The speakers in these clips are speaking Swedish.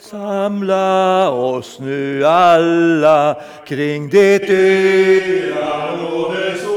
Samla oss nu alla kring det dyra nådesord.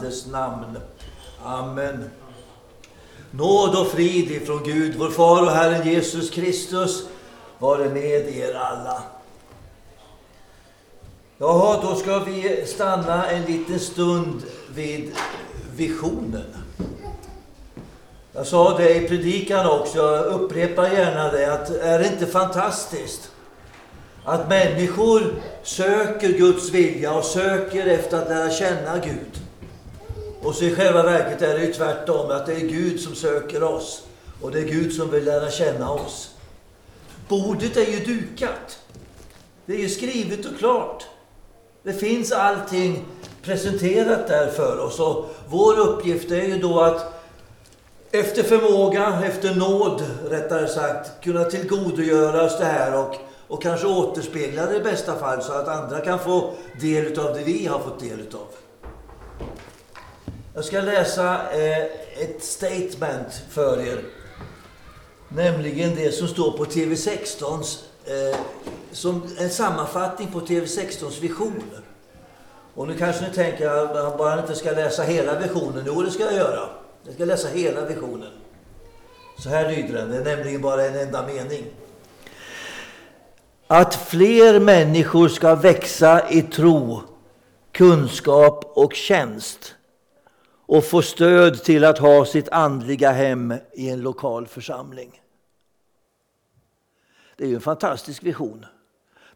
Andes namn. Amen. Nåd och frid ifrån Gud, vår Far och Herren Jesus Kristus, vare med er alla. Jaha, då ska vi stanna en liten stund vid visionen. Jag sa det i predikan också, jag upprepar gärna det, att är det inte fantastiskt att människor söker Guds vilja och söker efter att lära känna Gud. Så i själva verket är det ju tvärtom, att det är Gud som söker oss. Och det är Gud som vill lära känna oss. Bordet är ju dukat. Det är ju skrivet och klart. Det finns allting presenterat där för oss. Och vår uppgift är ju då att efter förmåga, efter nåd rättare sagt, kunna tillgodogöra oss det här och, och kanske återspegla det i bästa fall så att andra kan få del av det vi har fått del utav. Jag ska läsa eh, ett statement för er. Nämligen det som står på TV16s, eh, som en sammanfattning på TV16s visioner. Och nu kanske ni tänker att jag bara inte ska läsa hela visionen. Jo, det ska jag göra. Jag ska läsa hela visionen. Så här lyder den, det är nämligen bara en enda mening. Att fler människor ska växa i tro, kunskap och tjänst och få stöd till att ha sitt andliga hem i en lokal församling. Det är ju en fantastisk vision.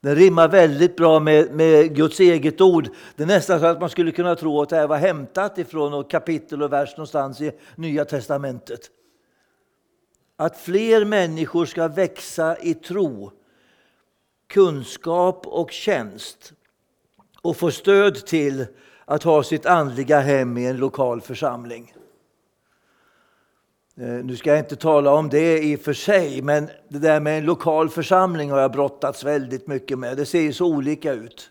Den rimmar väldigt bra med, med Guds eget ord. Det är nästan så att man skulle kunna tro att det här var hämtat ifrån något kapitel och vers någonstans i Nya Testamentet. Att fler människor ska växa i tro, kunskap och tjänst och få stöd till att ha sitt andliga hem i en lokal församling. Eh, nu ska jag inte tala om det i och för sig, men det där med en lokal församling har jag brottats väldigt mycket med. Det ser ju så olika ut.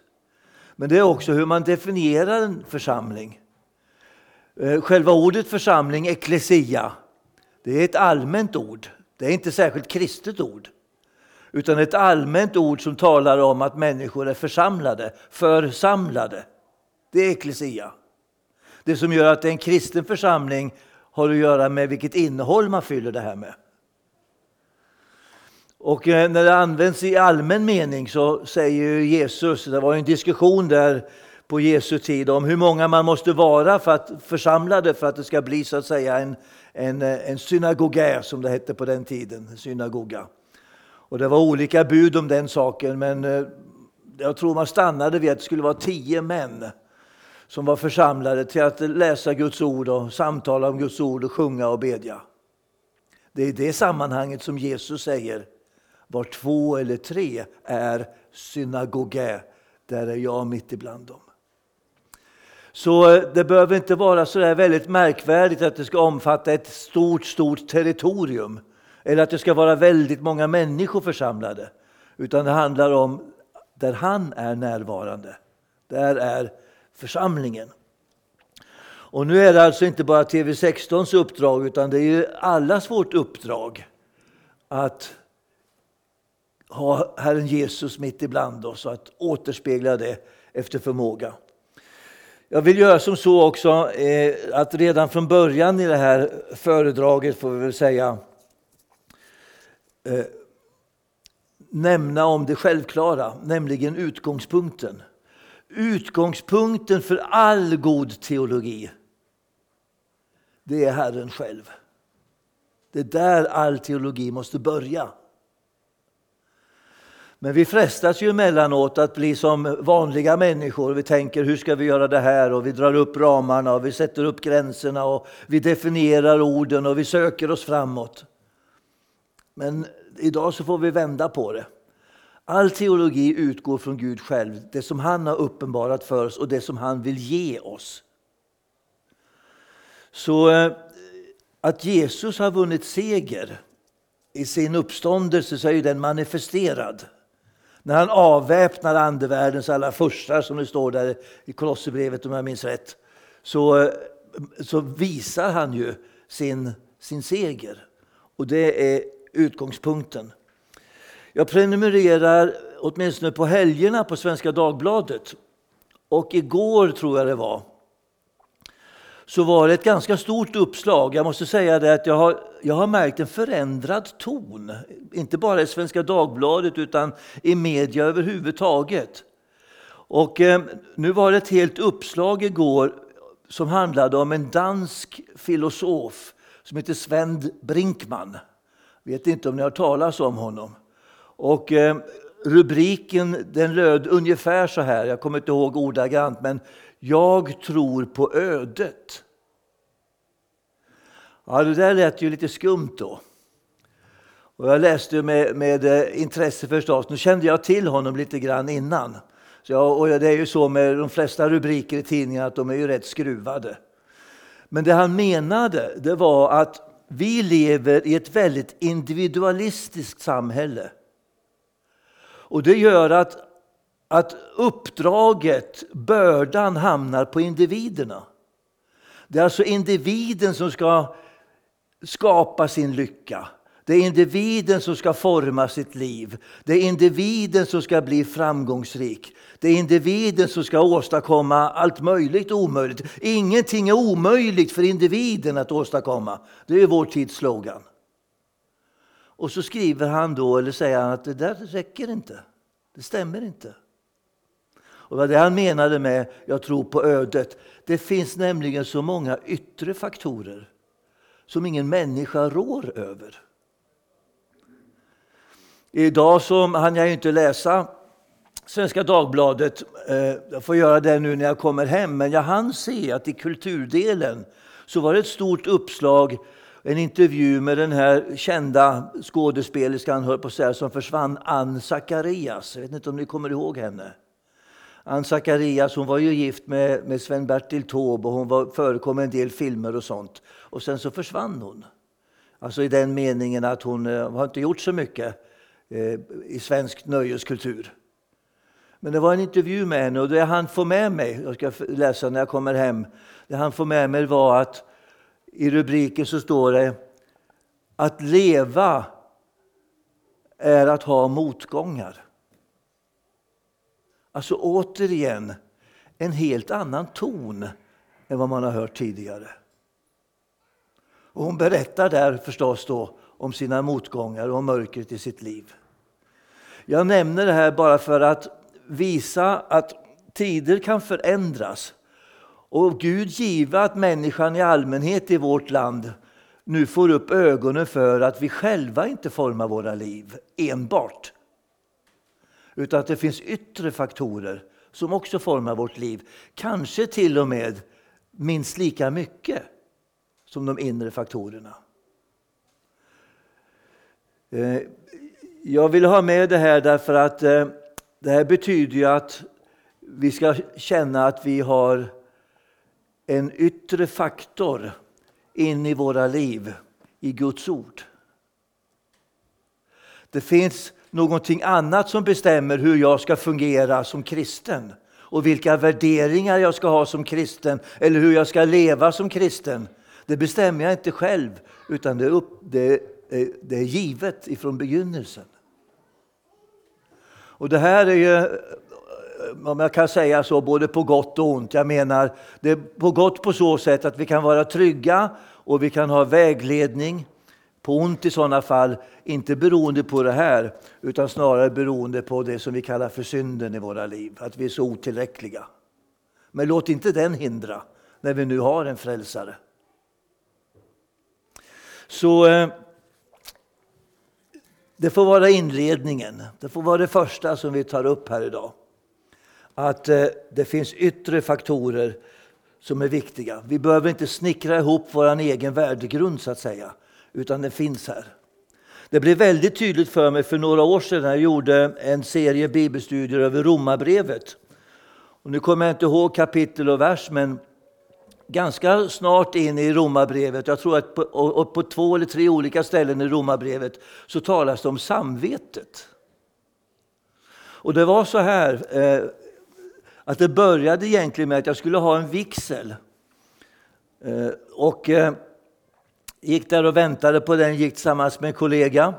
Men det är också hur man definierar en församling. Eh, själva ordet församling, eklesia, det är ett allmänt ord. Det är inte särskilt kristet ord. utan ett allmänt ord som talar om att människor är församlade, församlade. Det är eklesia. Det som gör att det är en kristen församling har att göra med vilket innehåll man fyller det här med. Och eh, när det används i allmän mening så säger Jesus, det var en diskussion där på Jesu tid om hur många man måste vara för att församlade för att det ska bli så att säga en, en, eh, en synagoga som det hette på den tiden, synagoga. Och det var olika bud om den saken men eh, jag tror man stannade vid att det skulle vara tio män som var församlade till att läsa Guds ord och samtala om Guds ord och sjunga och bedja. Det är i det sammanhanget som Jesus säger var två eller tre är synagoge, där är jag mitt ibland dem. Så eh, det behöver inte vara så där väldigt märkvärdigt att det ska omfatta ett stort, stort territorium eller att det ska vara väldigt många människor församlade. Utan det handlar om där han är närvarande. Där är församlingen. Och nu är det alltså inte bara TV16s uppdrag utan det är allas vårt uppdrag att ha Herren Jesus mitt ibland oss och att återspegla det efter förmåga. Jag vill göra som så också eh, att redan från början i det här föredraget får vi väl säga eh, nämna om det självklara, nämligen utgångspunkten. Utgångspunkten för all god teologi, det är Herren själv. Det är där all teologi måste börja. Men vi frestas ju emellanåt att bli som vanliga människor. Vi tänker hur ska vi göra det här och vi drar upp ramarna och vi sätter upp gränserna och vi definierar orden och vi söker oss framåt. Men idag så får vi vända på det. All teologi utgår från Gud själv, det som han har uppenbarat för oss och det som han vill ge oss. Så eh, att Jesus har vunnit seger i sin uppståndelse så är den manifesterad. När han avväpnar andevärldens alla första, som det står där i Kolosserbrevet om jag minns rätt, så, eh, så visar han ju sin, sin seger. Och det är utgångspunkten. Jag prenumererar åtminstone på helgerna på Svenska Dagbladet. Och igår tror jag det var, så var det ett ganska stort uppslag. Jag måste säga det att jag har, jag har märkt en förändrad ton. Inte bara i Svenska Dagbladet utan i media överhuvudtaget. Och eh, nu var det ett helt uppslag igår som handlade om en dansk filosof som heter Sven Brinkman. Vet inte om ni har talat om honom. Och eh, rubriken den löd ungefär så här, jag kommer inte ihåg ordagrant, men jag tror på ödet. Ja, det där lät ju lite skumt då. Och jag läste med, med eh, intresse förstås. Nu kände jag till honom lite grann innan. Så jag, och det är ju så med de flesta rubriker i tidningarna att de är ju rätt skruvade. Men det han menade det var att vi lever i ett väldigt individualistiskt samhälle. Och det gör att, att uppdraget, bördan, hamnar på individerna. Det är alltså individen som ska skapa sin lycka. Det är individen som ska forma sitt liv. Det är individen som ska bli framgångsrik. Det är individen som ska åstadkomma allt möjligt och omöjligt. Ingenting är omöjligt för individen att åstadkomma. Det är vår tids slogan. Och så skriver han då, eller säger han att det där räcker inte. Det stämmer inte. Och vad det han menade med jag tror på ödet. Det finns nämligen så många yttre faktorer som ingen människa rår över. Idag så hann jag inte läsa Svenska Dagbladet. Eh, jag får göra det nu när jag kommer hem. Men jag hann se att i kulturdelen så var det ett stort uppslag en intervju med den här kända skådespelerskan höll på att säga, som försvann, Ann Zacharias. Jag vet inte om ni kommer ihåg henne? Ann Zacharias hon var ju gift med, med Sven-Bertil Taube och hon var, förekom i en del filmer och sånt. Och sen så försvann hon. Alltså i den meningen att hon eh, har inte gjort så mycket eh, i svensk nöjeskultur. Men det var en intervju med henne och det han får med mig, jag ska läsa när jag kommer hem, det han får med mig var att i rubriken så står det att leva är att ha motgångar. Alltså återigen en helt annan ton än vad man har hört tidigare. Och hon berättar där förstås då om sina motgångar och mörkret i sitt liv. Jag nämner det här bara för att visa att tider kan förändras. Och Gud give att människan i allmänhet i vårt land nu får upp ögonen för att vi själva inte formar våra liv enbart. Utan att det finns yttre faktorer som också formar vårt liv. Kanske till och med minst lika mycket som de inre faktorerna. Eh, jag vill ha med det här därför att eh, det här betyder ju att vi ska känna att vi har en yttre faktor in i våra liv i Guds ord. Det finns någonting annat som bestämmer hur jag ska fungera som kristen och vilka värderingar jag ska ha som kristen eller hur jag ska leva som kristen. Det bestämmer jag inte själv, utan det är, upp, det är, eh, det är givet ifrån begynnelsen. Och det här är ju, Eh, om jag kan säga så, både på gott och ont. Jag menar, det är på gott på så sätt att vi kan vara trygga och vi kan ha vägledning. På ont i sådana fall, inte beroende på det här, utan snarare beroende på det som vi kallar för synden i våra liv, att vi är så otillräckliga. Men låt inte den hindra när vi nu har en frälsare. Så eh, det får vara inledningen, det får vara det första som vi tar upp här idag. Att eh, det finns yttre faktorer som är viktiga. Vi behöver inte snickra ihop vår egen värdegrund så att säga, utan den finns här. Det blev väldigt tydligt för mig för några år sedan när jag gjorde en serie bibelstudier över Romarbrevet. Och nu kommer jag inte ihåg kapitel och vers, men ganska snart in i Romarbrevet, jag tror att på, på två eller tre olika ställen i Romarbrevet, så talas det om samvetet. Och det var så här, eh, att det började egentligen med att jag skulle ha en vigsel. Eh, och eh, gick där och väntade på den, gick tillsammans med en kollega.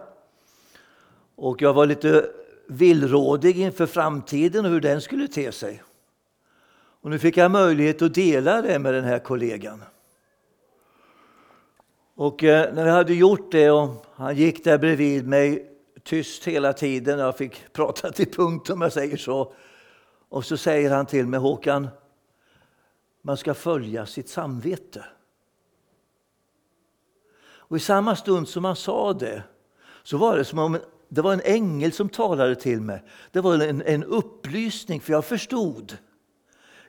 Och jag var lite villrådig inför framtiden och hur den skulle te sig. Och nu fick jag möjlighet att dela det med den här kollegan. Och eh, när jag hade gjort det och han gick där bredvid mig tyst hela tiden, jag fick prata till punkt om jag säger så. Och så säger han till mig, Håkan, man ska följa sitt samvete. Och i samma stund som han sa det så var det som om det var en ängel som talade till mig. Det var en, en upplysning, för jag förstod.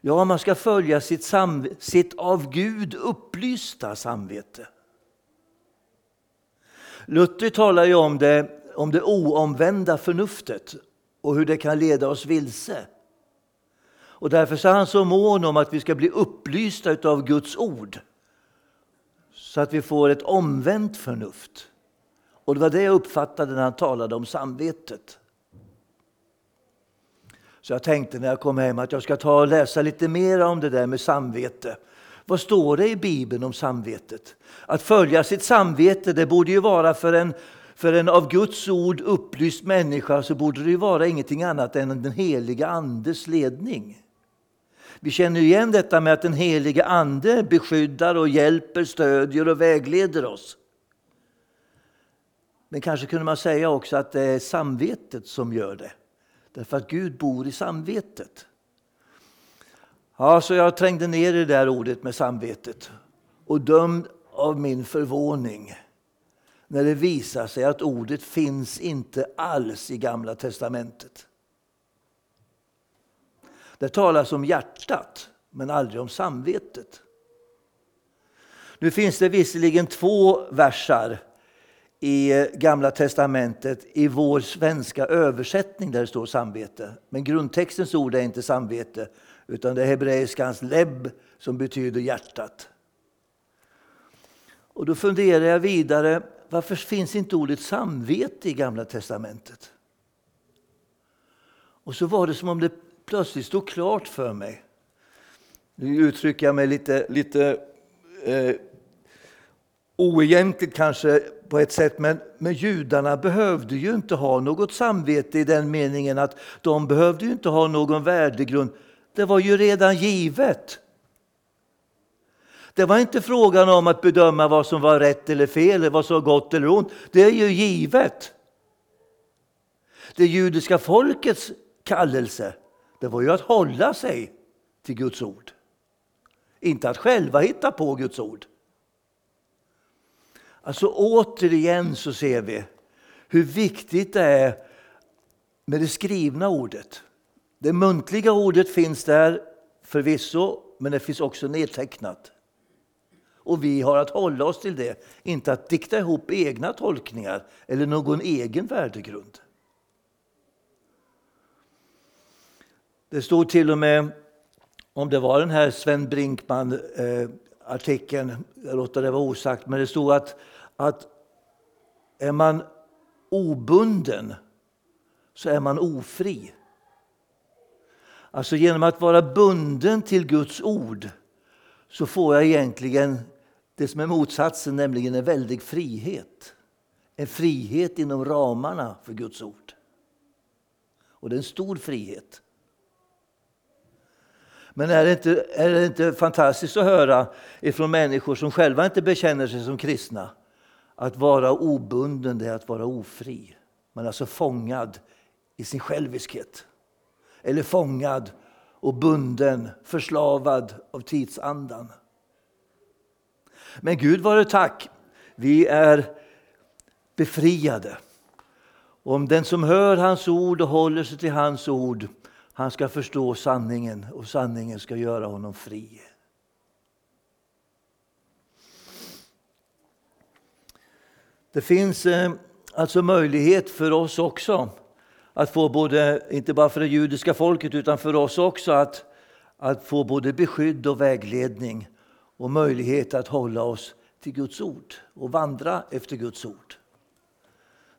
Ja, man ska följa sitt, sam, sitt av Gud upplysta samvete. Luther talar ju om det, om det oomvända förnuftet och hur det kan leda oss vilse. Och därför är han så mån om att vi ska bli upplysta av Guds ord så att vi får ett omvänt förnuft. Och det var det jag uppfattade när han talade om samvetet. Så jag tänkte när jag kom hem att jag ska ta och läsa lite mer om det där med samvete. Vad står det i Bibeln om samvetet? Att följa sitt samvete, det borde ju vara för en, för en av Guds ord upplyst människa så borde det ju vara ingenting annat än den heliga Andes ledning. Vi känner igen detta med att den helige Ande beskyddar och hjälper, stödjer och vägleder oss. Men kanske kunde man säga också att det är samvetet som gör det. Därför att Gud bor i samvetet. Ja, så jag trängde ner i det där ordet med samvetet och dömd av min förvåning när det visar sig att ordet finns inte alls i Gamla testamentet. Det talas om hjärtat, men aldrig om samvetet. Nu finns det visserligen två versar i Gamla testamentet i vår svenska översättning där det står samvete. Men grundtextens ord är inte samvete, utan det är hebreiskans leb som betyder hjärtat. Och då funderar jag vidare, varför finns inte ordet samvete i Gamla testamentet? Och så var det som om det plötsligt stod klart för mig. Nu uttrycker jag mig lite, lite eh, oegentligt kanske på ett sätt, men, men judarna behövde ju inte ha något samvete i den meningen att de behövde ju inte ha någon värdegrund. Det var ju redan givet. Det var inte frågan om att bedöma vad som var rätt eller fel, eller vad som var gott eller ont. Det är ju givet. Det judiska folkets kallelse, det var ju att hålla sig till Guds ord. Inte att själva hitta på Guds ord. Alltså återigen så ser vi hur viktigt det är med det skrivna ordet. Det muntliga ordet finns där förvisso, men det finns också nedtecknat. Och vi har att hålla oss till det, inte att dikta ihop egna tolkningar eller någon egen värdegrund. Det stod till och med, om det var den här Sven Brinkman-artikeln, eh, jag låter det vara osagt, men det stod att, att är man obunden så är man ofri. Alltså genom att vara bunden till Guds ord så får jag egentligen det som är motsatsen, nämligen en väldig frihet. En frihet inom ramarna för Guds ord. Och det är en stor frihet. Men är det, inte, är det inte fantastiskt att höra ifrån människor som själva inte bekänner sig som kristna att vara obunden det är att vara ofri. Man är alltså fångad i sin själviskhet. Eller fångad och bunden, förslavad av tidsandan. Men Gud vare tack, vi är befriade. Om den som hör hans ord och håller sig till hans ord, han ska förstå sanningen och sanningen ska göra honom fri. Det finns eh, alltså möjlighet för oss också att få både, inte bara för det judiska folket, utan för oss också att, att få både beskydd och vägledning och möjlighet att hålla oss till Guds ord och vandra efter Guds ord.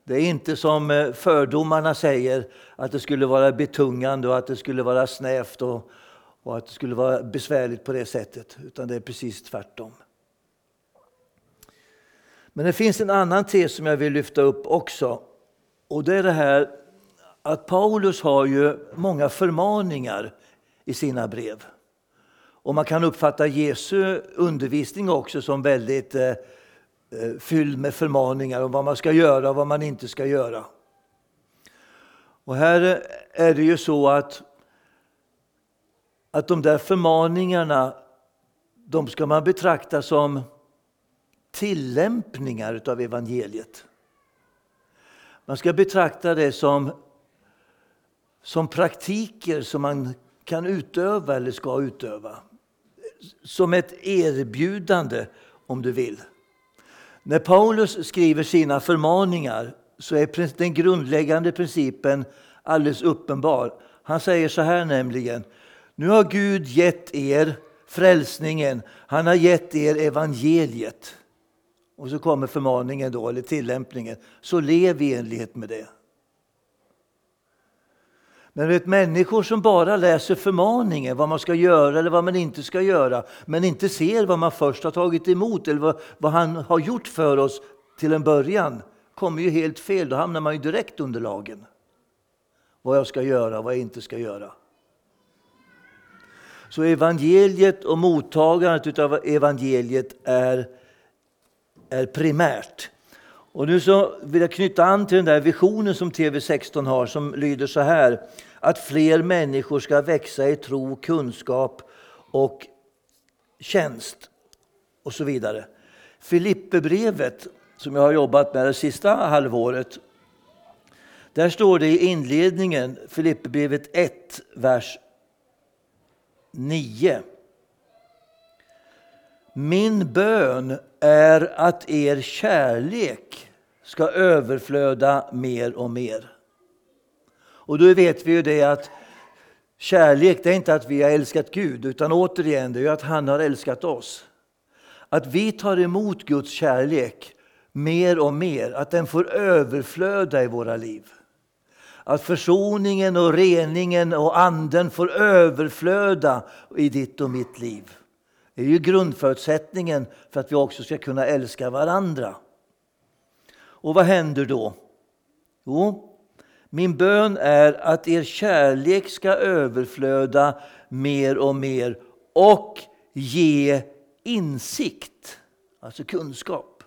Det är inte som eh, fördomarna säger, att det skulle vara betungande och att det skulle vara snävt och, och att det skulle vara besvärligt på det sättet, utan det är precis tvärtom. Men det finns en annan tes som jag vill lyfta upp också. Och det är det här att Paulus har ju många förmaningar i sina brev. Och man kan uppfatta Jesu undervisning också som väldigt eh, Eh, fylld med förmaningar om vad man ska göra och vad man inte ska göra. Och här är det ju så att, att de där förmaningarna de ska man betrakta som tillämpningar av evangeliet. Man ska betrakta det som, som praktiker som man kan utöva eller ska utöva. Som ett erbjudande, om du vill. När Paulus skriver sina förmaningar så är den grundläggande principen alldeles uppenbar. Han säger så här nämligen. Nu har Gud gett er frälsningen. Han har gett er evangeliet. Och så kommer förmaningen då, eller tillämpningen. Så lev i enlighet med det. Men vet, människor som bara läser förmaningen, vad man ska göra eller vad man inte ska göra, men inte ser vad man först har tagit emot eller vad, vad han har gjort för oss till en början, kommer ju helt fel. Då hamnar man ju direkt under lagen. Vad jag ska göra och vad jag inte ska göra. Så evangeliet och mottagandet av evangeliet är är primärt. Och nu så vill jag knyta an till den där visionen som TV16 har som lyder så här. Att fler människor ska växa i tro, kunskap och tjänst och så vidare. Filipperbrevet som jag har jobbat med det sista halvåret. Där står det i inledningen, Filipperbrevet 1, vers 9. Min bön är att er kärlek ska överflöda mer och mer. Och då vet vi ju det att kärlek det är inte att vi har älskat Gud utan återigen det är att han har älskat oss. Att vi tar emot Guds kärlek mer och mer, att den får överflöda i våra liv. Att försoningen och reningen och anden får överflöda i ditt och mitt liv. Det är ju grundförutsättningen för att vi också ska kunna älska varandra. Och vad händer då? Jo, min bön är att er kärlek ska överflöda mer och mer och ge insikt, alltså kunskap,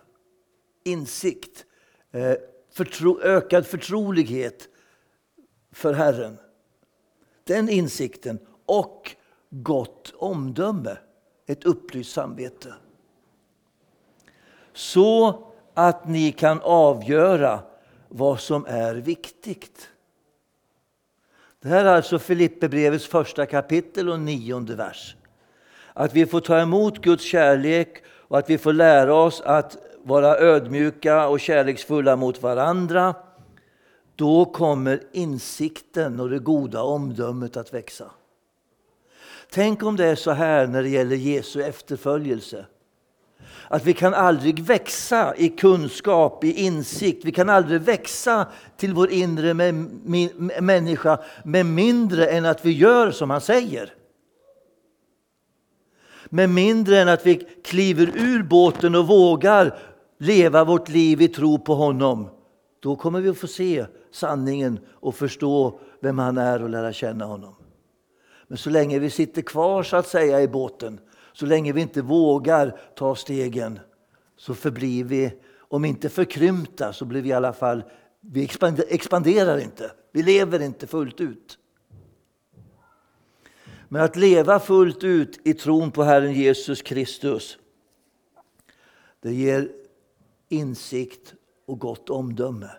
insikt, eh, förtro, ökad förtrolighet för Herren. Den insikten och gott omdöme, ett upplyst samvete. Så att ni kan avgöra vad som är viktigt. Det här är alltså Filipperbrevets första kapitel och nionde vers. Att vi får ta emot Guds kärlek och att vi får lära oss att vara ödmjuka och kärleksfulla mot varandra. Då kommer insikten och det goda omdömet att växa. Tänk om det är så här när det gäller Jesu efterföljelse. Att vi kan aldrig växa i kunskap, i insikt. Vi kan aldrig växa till vår inre människa med mindre än att vi gör som han säger. Med mindre än att vi kliver ur båten och vågar leva vårt liv i tro på honom. Då kommer vi att få se sanningen och förstå vem han är och lära känna honom. Men så länge vi sitter kvar så att säga i båten så länge vi inte vågar ta stegen så förblir vi, om inte förkrympta, så blir vi i alla fall, vi expanderar inte. Vi lever inte fullt ut. Men att leva fullt ut i tron på Herren Jesus Kristus, det ger insikt och gott omdöme.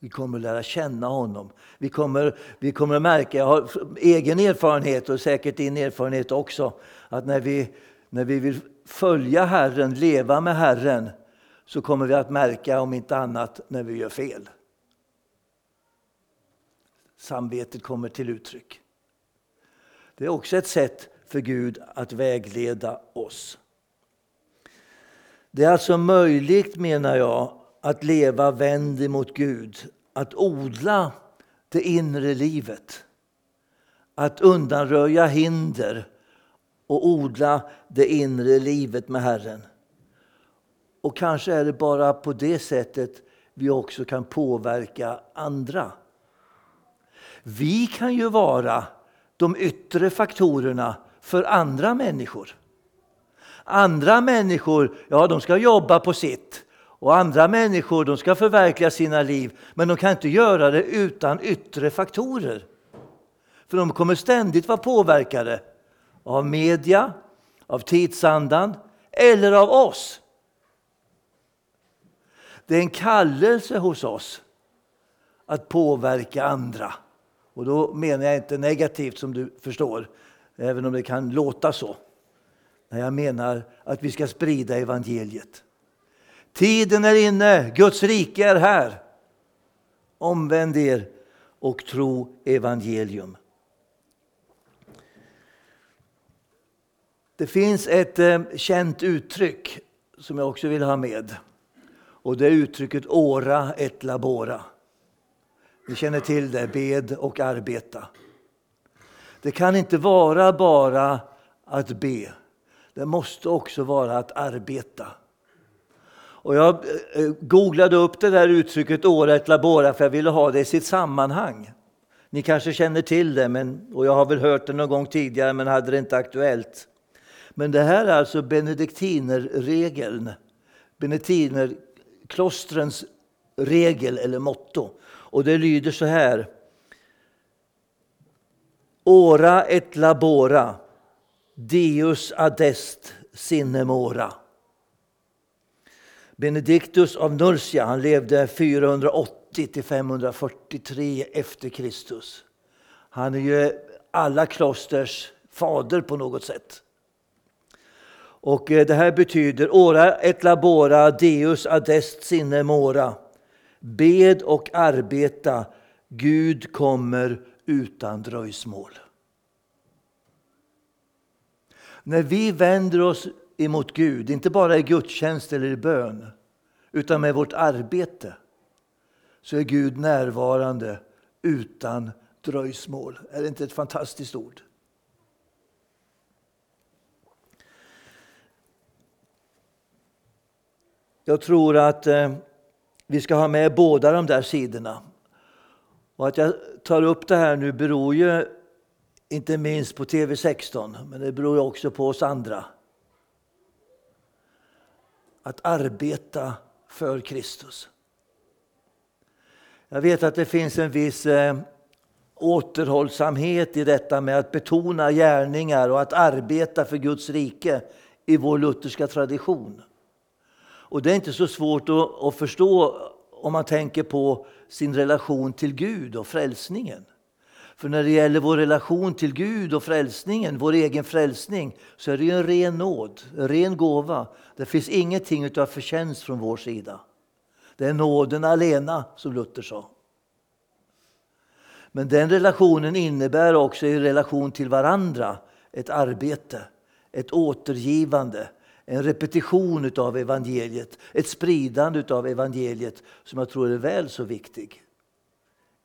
Vi kommer att lära känna honom. Vi kommer, vi kommer att märka, jag har egen erfarenhet och säkert din erfarenhet också, att när vi, när vi vill följa Herren, leva med Herren, så kommer vi att märka, om inte annat, när vi gör fel. Samvetet kommer till uttryck. Det är också ett sätt för Gud att vägleda oss. Det är alltså möjligt, menar jag, att leva vänd mot Gud, att odla det inre livet. Att undanröja hinder och odla det inre livet med Herren. Och kanske är det bara på det sättet vi också kan påverka andra. Vi kan ju vara de yttre faktorerna för andra människor. Andra människor, ja de ska jobba på sitt. Och andra människor de ska förverkliga sina liv, men de kan inte göra det utan yttre faktorer. För de kommer ständigt vara påverkade av media, av tidsandan eller av oss. Det är en kallelse hos oss att påverka andra. Och då menar jag inte negativt som du förstår, även om det kan låta så. Nej, jag menar att vi ska sprida evangeliet. Tiden är inne, Guds rike är här. Omvänd er och tro evangelium. Det finns ett eh, känt uttryck som jag också vill ha med. Och Det är uttrycket ora et labora. Ni känner till det, bed och arbeta. Det kan inte vara bara att be. Det måste också vara att arbeta. Och jag eh, eh, googlade upp det där uttrycket ora et labora för jag ville ha det i sitt sammanhang. Ni kanske känner till det, men, och jag har väl hört det någon gång tidigare men hade det inte aktuellt. Men det här är alltså benediktinerregeln, benediktinerklostrens regel eller motto. Och det lyder så här. Ora et labora, Deus adest sinemora. Benediktus av Nursia han levde 480 till 543 efter Kristus. Han är ju alla klosters fader på något sätt. Och eh, det här betyder ora et labora deus adest sine mora. Bed och arbeta, Gud kommer utan dröjsmål. När vi vänder oss emot Gud, inte bara i gudstjänst eller i bön, utan med vårt arbete, så är Gud närvarande utan dröjsmål. Är det inte ett fantastiskt ord? Jag tror att eh, vi ska ha med båda de där sidorna. Och att jag tar upp det här nu beror ju inte minst på TV16, men det beror också på oss andra. Att arbeta för Kristus. Jag vet att det finns en viss eh, återhållsamhet i detta med att betona gärningar och att arbeta för Guds rike i vår lutherska tradition. Och det är inte så svårt att, att förstå om man tänker på sin relation till Gud och frälsningen. För när det gäller vår relation till Gud och frälsningen, vår egen frälsning, så är det ju en ren nåd, en ren gåva. Det finns ingenting av förtjänst från vår sida. Det är nåden alena, som Luther sa. Men den relationen innebär också i relation till varandra ett arbete, ett återgivande, en repetition av evangeliet, ett spridande av evangeliet som jag tror är väl så viktig.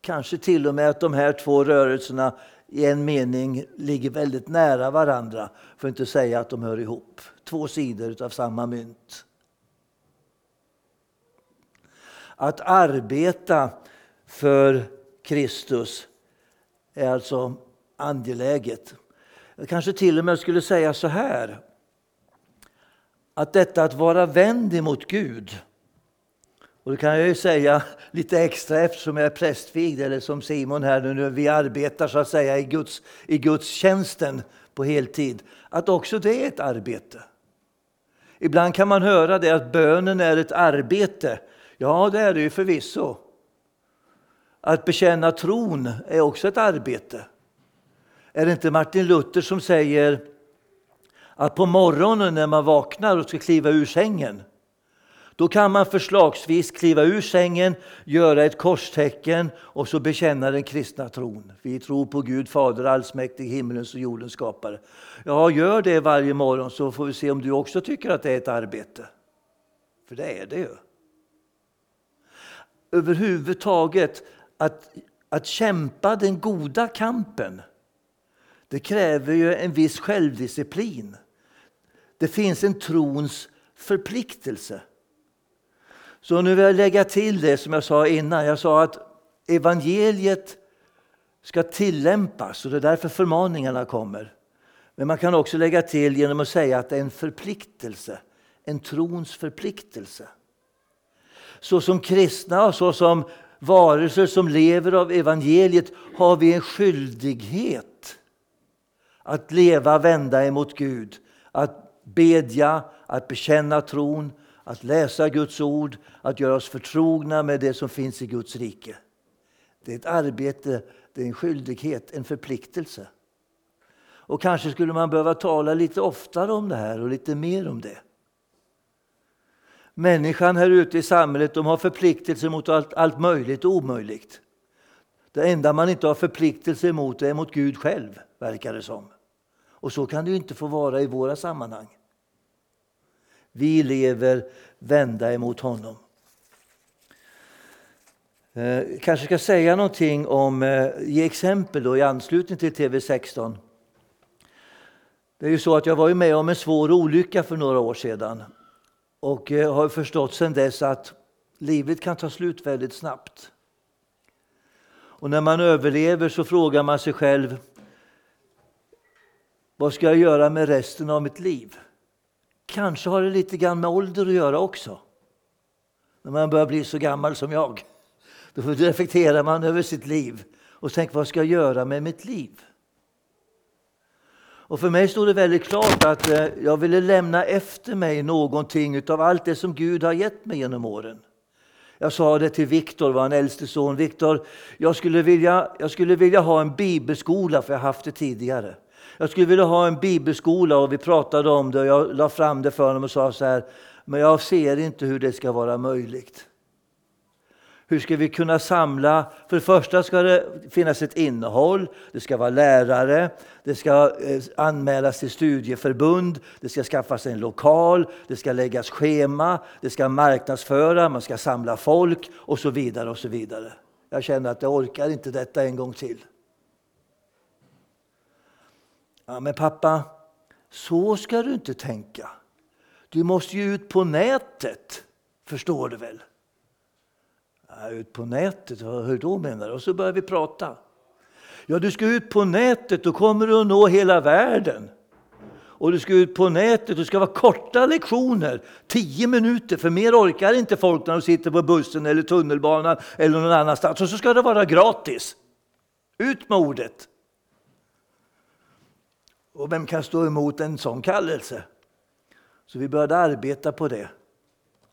Kanske till och med att de här två rörelserna i en mening ligger väldigt nära varandra, för att inte säga att de hör ihop. Två sidor av samma mynt. Att arbeta för Kristus är alltså angeläget. Jag kanske till och med skulle säga så här. Att detta att vara vänd emot Gud och det kan jag ju säga lite extra eftersom jag är prästvigd, eller som Simon här nu, när vi arbetar så att säga i, Guds, i Guds tjänsten på heltid, att också det är ett arbete. Ibland kan man höra det att bönen är ett arbete. Ja, det är det ju förvisso. Att bekänna tron är också ett arbete. Är det inte Martin Luther som säger att på morgonen när man vaknar och ska kliva ur sängen då kan man förslagsvis kliva ur sängen, göra ett korstecken och så bekänna den kristna tron. Vi tror på Gud Fader allsmäktig, himmelens och jordens skapare. Ja, gör det varje morgon så får vi se om du också tycker att det är ett arbete. För det är det ju. Överhuvudtaget att, att kämpa den goda kampen, det kräver ju en viss självdisciplin. Det finns en trons förpliktelse. Så nu vill jag lägga till det som jag sa innan. Jag sa att evangeliet ska tillämpas och det är därför förmaningarna kommer. Men man kan också lägga till genom att säga att det är en förpliktelse, en trons förpliktelse. Så som kristna och så som varelser som lever av evangeliet har vi en skyldighet att leva vända emot Gud, att bedja, att bekänna tron, att läsa Guds ord, att göra oss förtrogna med det som finns i Guds rike. Det är ett arbete, det är en skyldighet, en förpliktelse. Och kanske skulle man behöva tala lite oftare om det här och lite mer om det. Människan här ute i samhället de har förpliktelser mot allt, allt möjligt och omöjligt. Det enda man inte har förpliktelser mot är mot Gud själv, verkar det som. Och så kan det inte få vara i våra sammanhang. Vi lever vända emot honom. Eh, kanske ska säga någonting om, eh, ge exempel då i anslutning till TV16. Det är ju så att jag var ju med om en svår olycka för några år sedan och eh, har förstått sedan dess att livet kan ta slut väldigt snabbt. Och när man överlever så frågar man sig själv vad ska jag göra med resten av mitt liv? Kanske har det lite grann med ålder att göra också. När man börjar bli så gammal som jag. Då reflekterar man över sitt liv och tänker vad ska jag göra med mitt liv? Och för mig stod det väldigt klart att eh, jag ville lämna efter mig någonting av allt det som Gud har gett mig genom åren. Jag sa det till Viktor, vår äldste son. Viktor, jag skulle, vilja, jag skulle vilja ha en bibelskola, för jag har haft det tidigare. Jag skulle vilja ha en bibelskola och vi pratade om det och jag la fram det för honom och sa så här, men jag ser inte hur det ska vara möjligt. Hur ska vi kunna samla? För det första ska det finnas ett innehåll, det ska vara lärare, det ska eh, anmälas till studieförbund, det ska skaffas en lokal, det ska läggas schema, det ska marknadsföra, man ska samla folk och så vidare. och så vidare. Jag känner att jag orkar inte detta en gång till. Ja, men pappa, så ska du inte tänka. Du måste ju ut på nätet, förstår du väl? Ja, ut på nätet, hur då menar du? Och så börjar vi prata. Ja, du ska ut på nätet, då kommer du att nå hela världen. Och du ska ut på nätet, det ska vara korta lektioner, tio minuter, för mer orkar inte folk när de sitter på bussen eller tunnelbanan eller någon annanstans. Och så ska det vara gratis. Ut med ordet! Och vem kan stå emot en sån kallelse? Så vi började arbeta på det.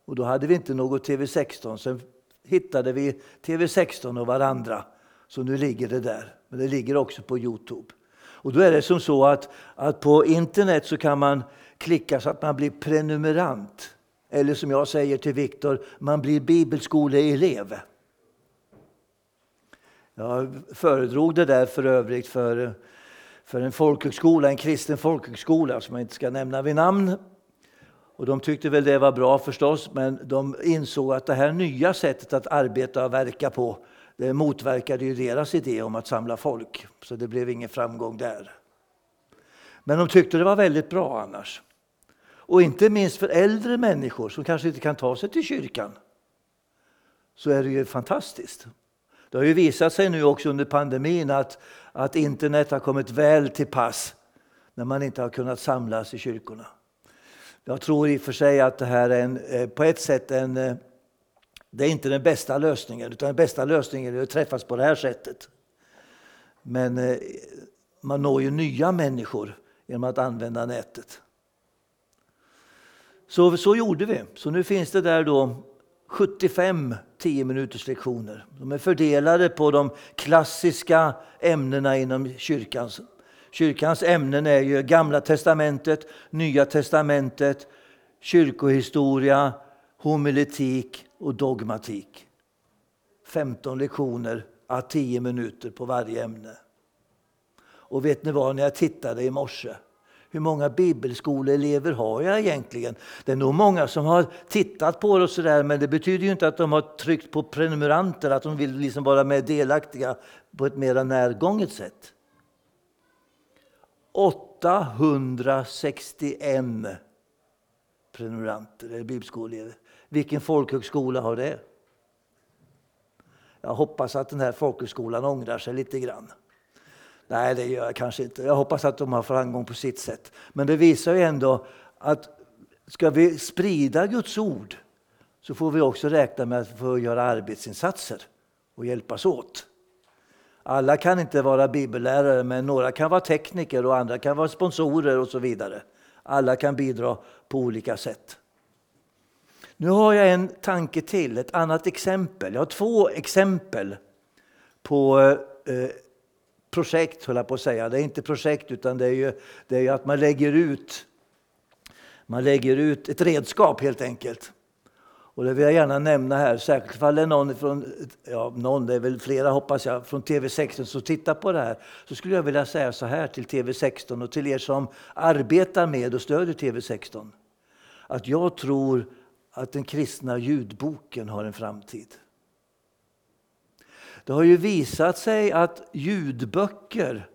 Och då hade vi inte något TV16. Sen hittade vi TV16 och varandra. Så nu ligger det där. Men det ligger också på Youtube. Och då är det som så att, att på internet så kan man klicka så att man blir prenumerant. Eller som jag säger till Viktor, man blir bibelskoleelev. Jag föredrog det där för övrigt för, för en folkhögskola, en kristen folkhögskola som jag inte ska nämna vid namn. Och de tyckte väl det var bra förstås, men de insåg att det här nya sättet att arbeta och verka på, det motverkade ju deras idé om att samla folk. Så det blev ingen framgång där. Men de tyckte det var väldigt bra annars. Och inte minst för äldre människor som kanske inte kan ta sig till kyrkan. Så är det ju fantastiskt. Det har ju visat sig nu också under pandemin att, att internet har kommit väl till pass när man inte har kunnat samlas i kyrkorna. Jag tror i och för sig att det här är en, eh, på ett sätt en, eh, det är inte den bästa lösningen, utan den bästa lösningen är att träffas på det här sättet. Men eh, man når ju nya människor genom att använda nätet. Så, så gjorde vi. Så nu finns det där då 75 10 minuters lektioner. De är fördelade på de klassiska ämnena inom kyrkans. Kyrkans ämnen är ju Gamla testamentet, Nya testamentet, kyrkohistoria, homiletik och dogmatik. 15 lektioner à 10 minuter på varje ämne. Och vet ni vad, när jag tittade i morse hur många bibelskoleelever har jag egentligen? Det är nog många som har tittat på det och sådär, men det betyder ju inte att de har tryckt på prenumeranter, att de vill liksom vara med delaktiga på ett mer närgånget sätt. 861 prenumeranter, eller bibelskoleelever. Vilken folkhögskola har det? Jag hoppas att den här folkhögskolan ångrar sig lite grann. Nej, det gör jag kanske inte. Jag hoppas att de har framgång på sitt sätt. Men det visar ju ändå att ska vi sprida Guds ord så får vi också räkna med att få göra arbetsinsatser och hjälpas åt. Alla kan inte vara bibellärare, men några kan vara tekniker och andra kan vara sponsorer och så vidare. Alla kan bidra på olika sätt. Nu har jag en tanke till, ett annat exempel. Jag har två exempel på eh, projekt, höll jag på att säga. Det är inte projekt, utan det är ju, det är ju att man lägger ut man lägger ut ett redskap helt enkelt. Och det vill jag gärna nämna här, särskilt ifall det är någon från, ja någon, det är väl flera hoppas jag, från TV16 som tittar på det här. Så skulle jag vilja säga så här till TV16 och till er som arbetar med och stödjer TV16. Att jag tror att den kristna ljudboken har en framtid. Det har ju visat sig att ljudböcker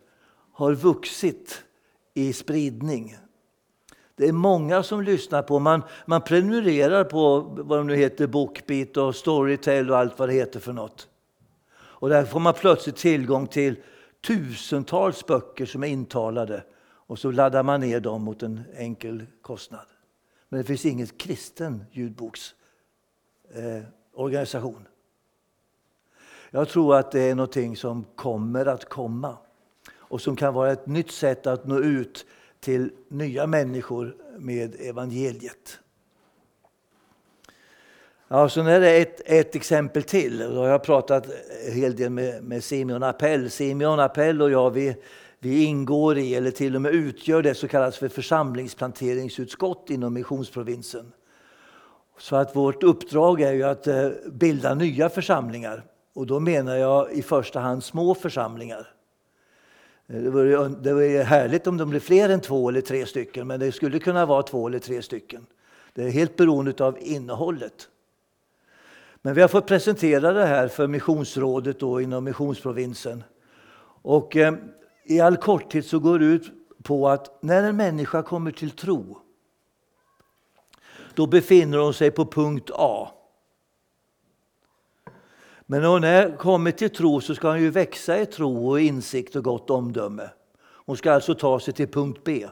har vuxit i spridning. Det är många som lyssnar på, man, man prenumererar på vad de nu heter, Bookbeat och Storytel och allt vad det heter för något. Och där får man plötsligt tillgång till tusentals böcker som är intalade och så laddar man ner dem mot en enkel kostnad. Men det finns ingen kristen ljudboksorganisation. Eh, jag tror att det är någonting som kommer att komma och som kan vara ett nytt sätt att nå ut till nya människor med evangeliet. Ja, så är det ett, ett exempel till. Då har jag pratat en hel del med, med Simeon Appell. Simeon Appell och jag vi, vi ingår i, eller till och med utgör det som kallas för församlingsplanteringsutskott inom missionsprovinsen. Så att vårt uppdrag är ju att eh, bilda nya församlingar. Och då menar jag i första hand små församlingar. Eh, det vore, det vore härligt om de blev fler än två eller tre stycken, men det skulle kunna vara två eller tre stycken. Det är helt beroende av innehållet. Men vi har fått presentera det här för missionsrådet då inom missionsprovinsen. Och eh, i all korthet så går det ut på att när en människa kommer till tro, då befinner hon sig på punkt A. Men när hon är kommit till tro så ska hon ju växa i tro och insikt och gott omdöme. Hon ska alltså ta sig till punkt B.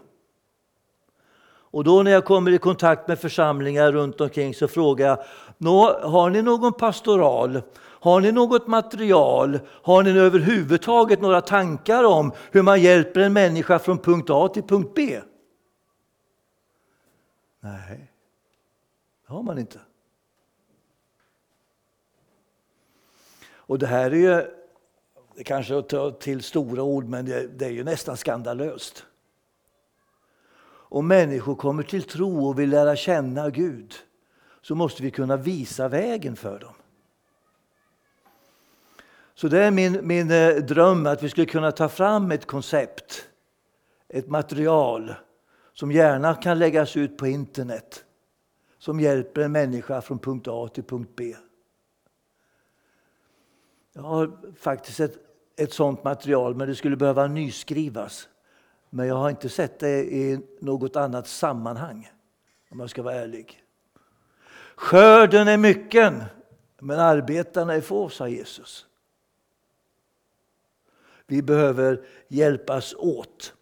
Och då när jag kommer i kontakt med församlingar runt omkring så frågar jag, har ni någon pastoral? Har ni något material? Har ni överhuvudtaget några tankar om hur man hjälper en människa från punkt A till punkt B? Nej, det har man inte. Och det här är ju, det kanske att ta till stora ord, men det, det är ju nästan skandalöst. Om människor kommer till tro och vill lära känna Gud så måste vi kunna visa vägen för dem. Så det är min, min eh, dröm att vi skulle kunna ta fram ett koncept, ett material som gärna kan läggas ut på internet som hjälper en människa från punkt A till punkt B. Jag har faktiskt ett, ett sånt material, men det skulle behöva nyskrivas. Men jag har inte sett det i något annat sammanhang, om jag ska vara ärlig. Skörden är mycken, men arbetarna är få, sa Jesus. Vi behöver hjälpas åt.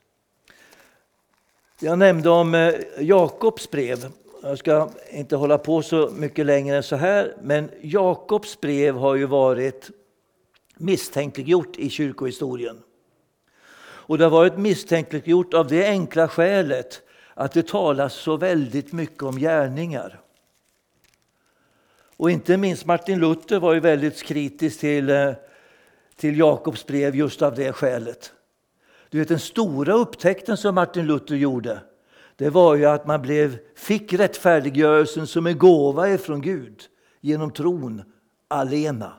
Jag nämnde om eh, Jakobs brev. Jag ska inte hålla på så mycket längre än så här, men Jakobs brev har ju varit misstänkliggjort i kyrkohistorien. Och det har varit misstänkliggjort av det enkla skälet att det talas så väldigt mycket om gärningar. Och inte minst Martin Luther var ju väldigt kritisk till, eh, till Jakobs brev just av det skälet. Du vet den stora upptäckten som Martin Luther gjorde, det var ju att man blev, fick rättfärdiggörelsen som en gåva ifrån Gud genom tron alena.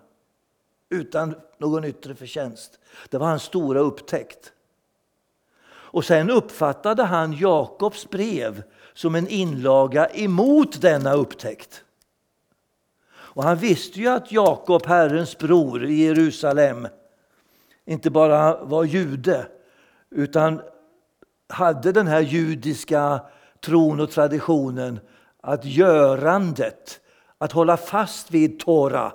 Utan någon yttre förtjänst. Det var hans stora upptäckt. Och sen uppfattade han Jakobs brev som en inlaga emot denna upptäckt. Och han visste ju att Jakob, Herrens bror i Jerusalem, inte bara var jude utan hade den här judiska tron och traditionen att görandet, att hålla fast vid Tora,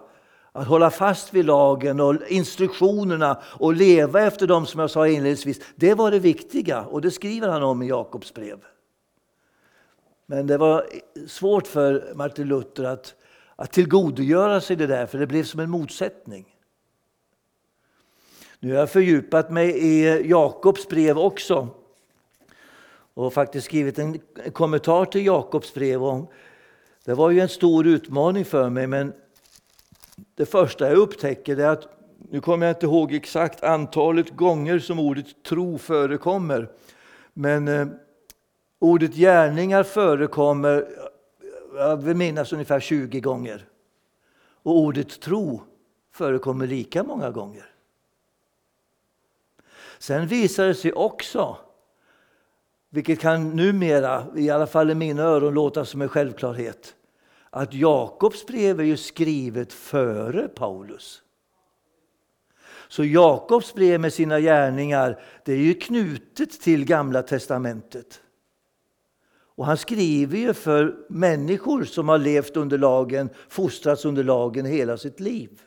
att hålla fast vid lagen och instruktionerna och leva efter dem som jag sa inledningsvis, det var det viktiga och det skriver han om i Jakobs brev. Men det var svårt för Martin Luther att, att tillgodogöra sig det där, för det blev som en motsättning. Nu har jag fördjupat mig i Jakobs brev också och faktiskt skrivit en kommentar till Jakobs brev. Det var ju en stor utmaning för mig, men det första jag upptäcker är att, nu kommer jag inte ihåg exakt antalet gånger som ordet tro förekommer, men eh, ordet gärningar förekommer, jag vill minnas ungefär 20 gånger. Och ordet tro förekommer lika många gånger. Sen visar det sig också, vilket kan numera, i alla fall i mina öron, låta som en självklarhet, att Jakobs brev är ju skrivet före Paulus. Så Jakobs brev med sina gärningar det är ju knutet till Gamla testamentet. Och han skriver ju för människor som har levt under lagen, fostrats under lagen hela sitt liv.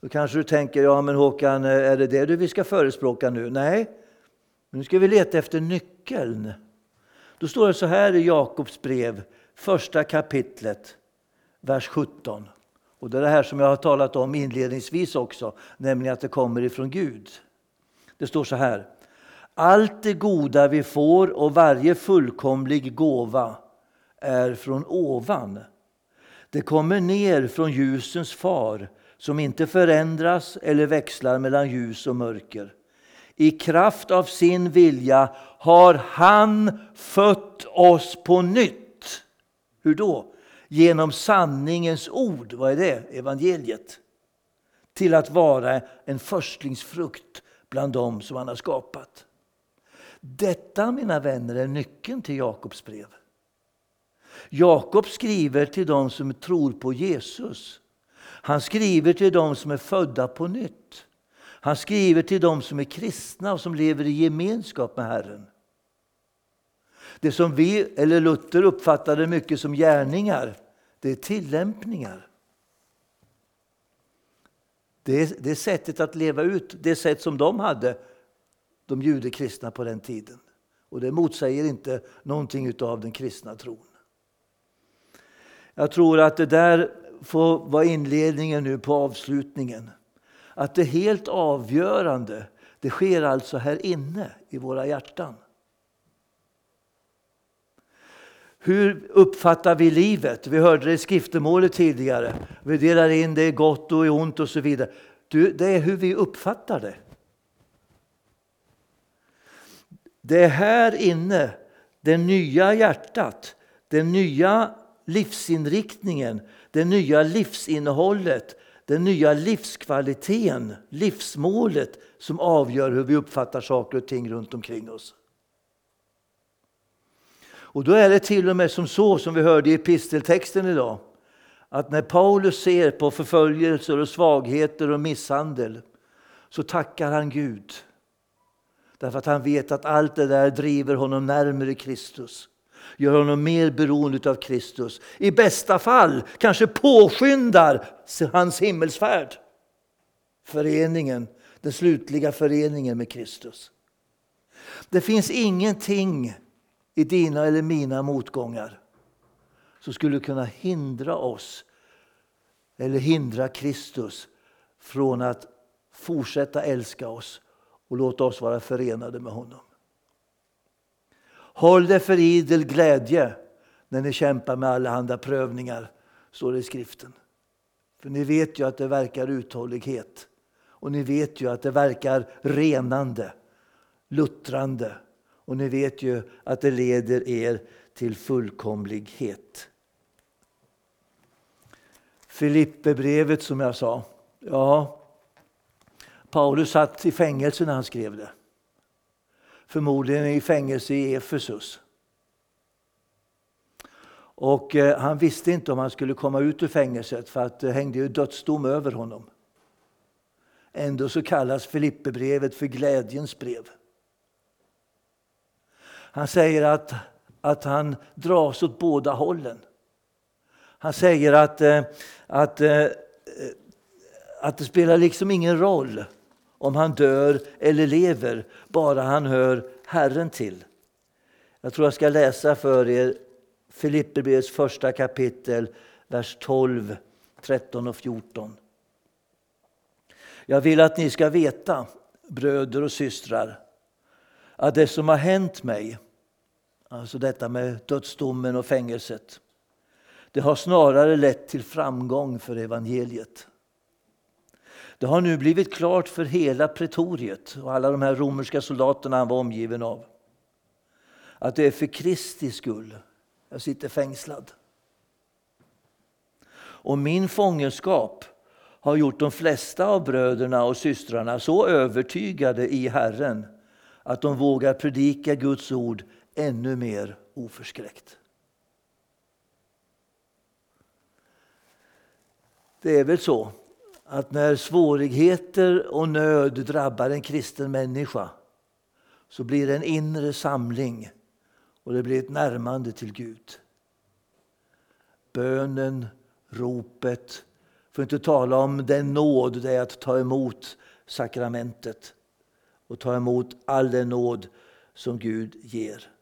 Då kanske du tänker, ja men Håkan, är det det du vi ska förespråka nu? Nej, nu ska vi leta efter nyckeln. Då står det så här i Jakobs brev första kapitlet, vers 17. Och det är det här som jag har talat om inledningsvis också, nämligen att det kommer ifrån Gud. Det står så här. Allt det goda vi får och varje fullkomlig gåva är från ovan. Det kommer ner från ljusens far som inte förändras eller växlar mellan ljus och mörker. I kraft av sin vilja har han fött oss på nytt hur då? Genom sanningens ord, vad är det? Evangeliet. Till att vara en förstlingsfrukt bland dem som han har skapat. Detta, mina vänner, är nyckeln till Jakobs brev. Jakob skriver till dem som tror på Jesus. Han skriver till dem som är födda på nytt. Han skriver till dem som är kristna och som lever i gemenskap med Herren. Det som vi, eller Luther, uppfattade mycket som gärningar, det är tillämpningar. Det, det är sättet att leva ut det sätt som de hade, de judekristna på den tiden. Och det motsäger inte någonting av den kristna tron. Jag tror att det där får vara inledningen nu på avslutningen. Att det helt avgörande, det sker alltså här inne i våra hjärtan. Hur uppfattar vi livet? Vi hörde det i skriftemålet tidigare. Vi delar in det i gott och i ont och så vidare. det är hur vi uppfattar det. Det är här inne, det nya hjärtat, den nya livsinriktningen, det nya livsinnehållet, den nya livskvaliteten, livsmålet som avgör hur vi uppfattar saker och ting runt omkring oss. Och då är det till och med som så, som vi hörde i episteltexten idag, att när Paulus ser på förföljelser och svagheter och misshandel så tackar han Gud. Därför att han vet att allt det där driver honom närmare Kristus. Gör honom mer beroende av Kristus. I bästa fall kanske påskyndar hans himmelsfärd. Föreningen, den slutliga föreningen med Kristus. Det finns ingenting i dina eller mina motgångar som skulle kunna hindra oss eller hindra Kristus från att fortsätta älska oss och låta oss vara förenade med honom. Håll det för idel glädje när ni kämpar med allehanda prövningar, står det i skriften. För ni vet ju att det verkar uthållighet och ni vet ju att det verkar renande, luttrande och ni vet ju att det leder er till fullkomlighet. Filipperbrevet som jag sa. Ja, Paulus satt i fängelse när han skrev det. Förmodligen i fängelse i Efesus. Och eh, han visste inte om han skulle komma ut ur fängelset för att det hängde ju dödsdom över honom. Ändå så kallas Filipperbrevet för glädjens brev. Han säger att, att han dras åt båda hållen. Han säger att, eh, att, eh, eh, att det spelar liksom ingen roll om han dör eller lever, bara han hör Herren till. Jag tror jag ska läsa för er Filipperbrevets första kapitel, vers 12, 13 och 14. Jag vill att ni ska veta, bröder och systrar, att det som har hänt mig Alltså detta med dödsdomen och fängelset. Det har snarare lett till framgång för evangeliet. Det har nu blivit klart för hela pretoriet och alla de här romerska soldaterna han var omgiven av. Att det är för Kristi skull jag sitter fängslad. Och min fångenskap har gjort de flesta av bröderna och systrarna så övertygade i Herren att de vågar predika Guds ord ännu mer oförskräckt. Det är väl så att när svårigheter och nöd drabbar en kristen människa så blir det en inre samling och det blir ett närmande till Gud. Bönen, ropet, för att inte tala om den nåd det är att ta emot sakramentet och ta emot all den nåd som Gud ger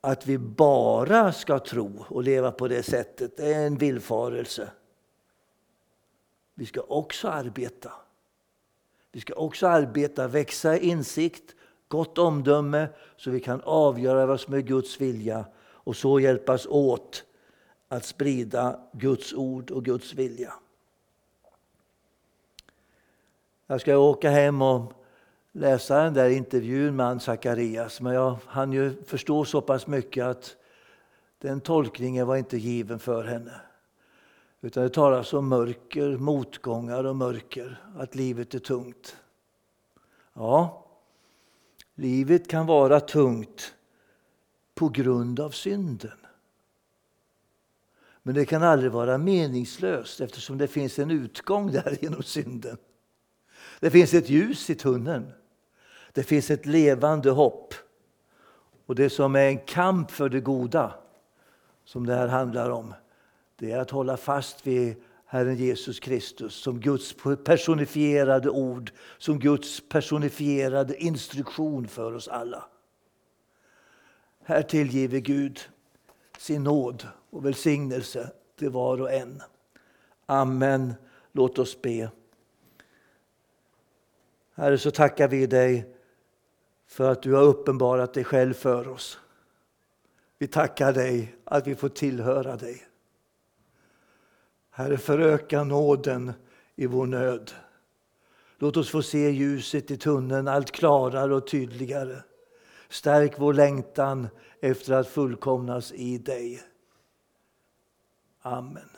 att vi bara ska tro och leva på det sättet, det är en villfarelse. Vi ska också arbeta. Vi ska också arbeta, växa i insikt, gott omdöme så vi kan avgöra vad som är Guds vilja och så hjälpas åt att sprida Guds ord och Guds vilja. Jag ska åka hem och läsa den där intervjun med Ann Zacharias men jag hann ju förstå så pass mycket att den tolkningen var inte given för henne. Utan det talas om mörker, motgångar och mörker, att livet är tungt. Ja, livet kan vara tungt på grund av synden. Men det kan aldrig vara meningslöst eftersom det finns en utgång där genom synden. Det finns ett ljus i tunneln. Det finns ett levande hopp. Och det som är en kamp för det goda, som det här handlar om, det är att hålla fast vid Herren Jesus Kristus som Guds personifierade ord, som Guds personifierade instruktion för oss alla. Här tillgiver Gud sin nåd och välsignelse till var och en. Amen. Låt oss be. Herre, så tackar vi dig för att du har uppenbarat dig själv för oss. Vi tackar dig att vi får tillhöra dig. Herre, föröka nåden i vår nöd. Låt oss få se ljuset i tunneln allt klarare och tydligare. Stärk vår längtan efter att fullkomnas i dig. Amen.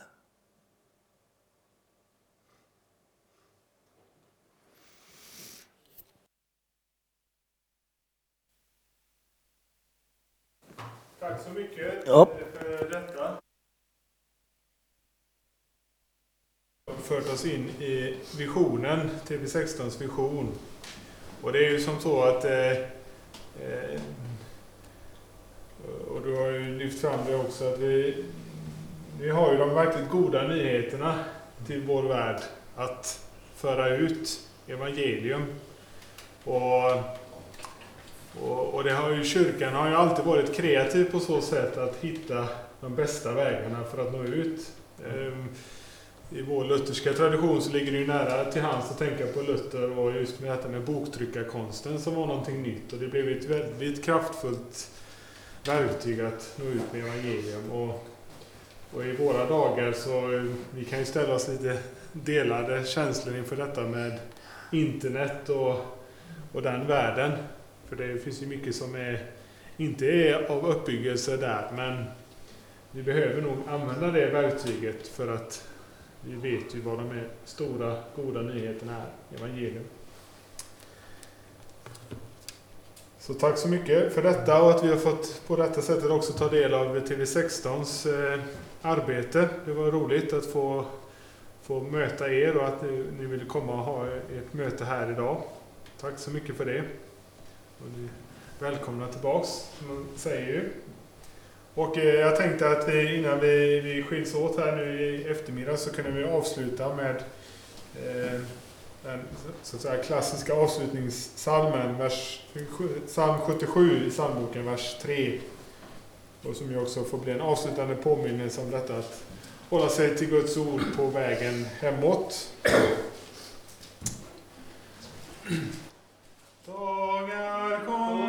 Tack så mycket ja. för detta. fört oss in i visionen, TV16s vision. Och det är ju som så att eh, eh, och du har ju lyft fram det också att vi, vi har ju de verkligt goda nyheterna till vår värld att föra ut evangelium. Och, och, och det har ju, kyrkan har ju alltid varit kreativ på så sätt att hitta de bästa vägarna för att nå ut. Um, i vår lutherska tradition så ligger det ju nära till hands att tänka på Luther och just med detta med boktryckarkonsten som var någonting nytt. Och det blev ett väldigt kraftfullt verktyg att nå ut med evangelium. Och, och i våra dagar så ehm, vi kan ju ställa oss lite delade känslor inför detta med internet och, och den världen. För det finns ju mycket som är, inte är av uppbyggelse där, men vi behöver nog använda det verktyget för att vi vet ju vad de är stora, goda nyheterna är, evangelium. Så tack så mycket för detta och att vi har fått på detta sättet också ta del av TV16s eh, arbete. Det var roligt att få, få möta er och att ni, ni ville komma och ha ett möte här idag. Tack så mycket för det. Och ni välkomna tillbaks, som man säger ju. Och eh, jag tänkte att vi, innan vi, vi skiljs åt här nu i eftermiddag så kunde vi avsluta med eh, den så att säga, klassiska avslutningssalmen, vers, psalm 77 i psalmboken, vers 3. Och som ju också får bli en avslutande påminnelse om detta att hålla sig till Guds ord på vägen hemåt. Dagar kom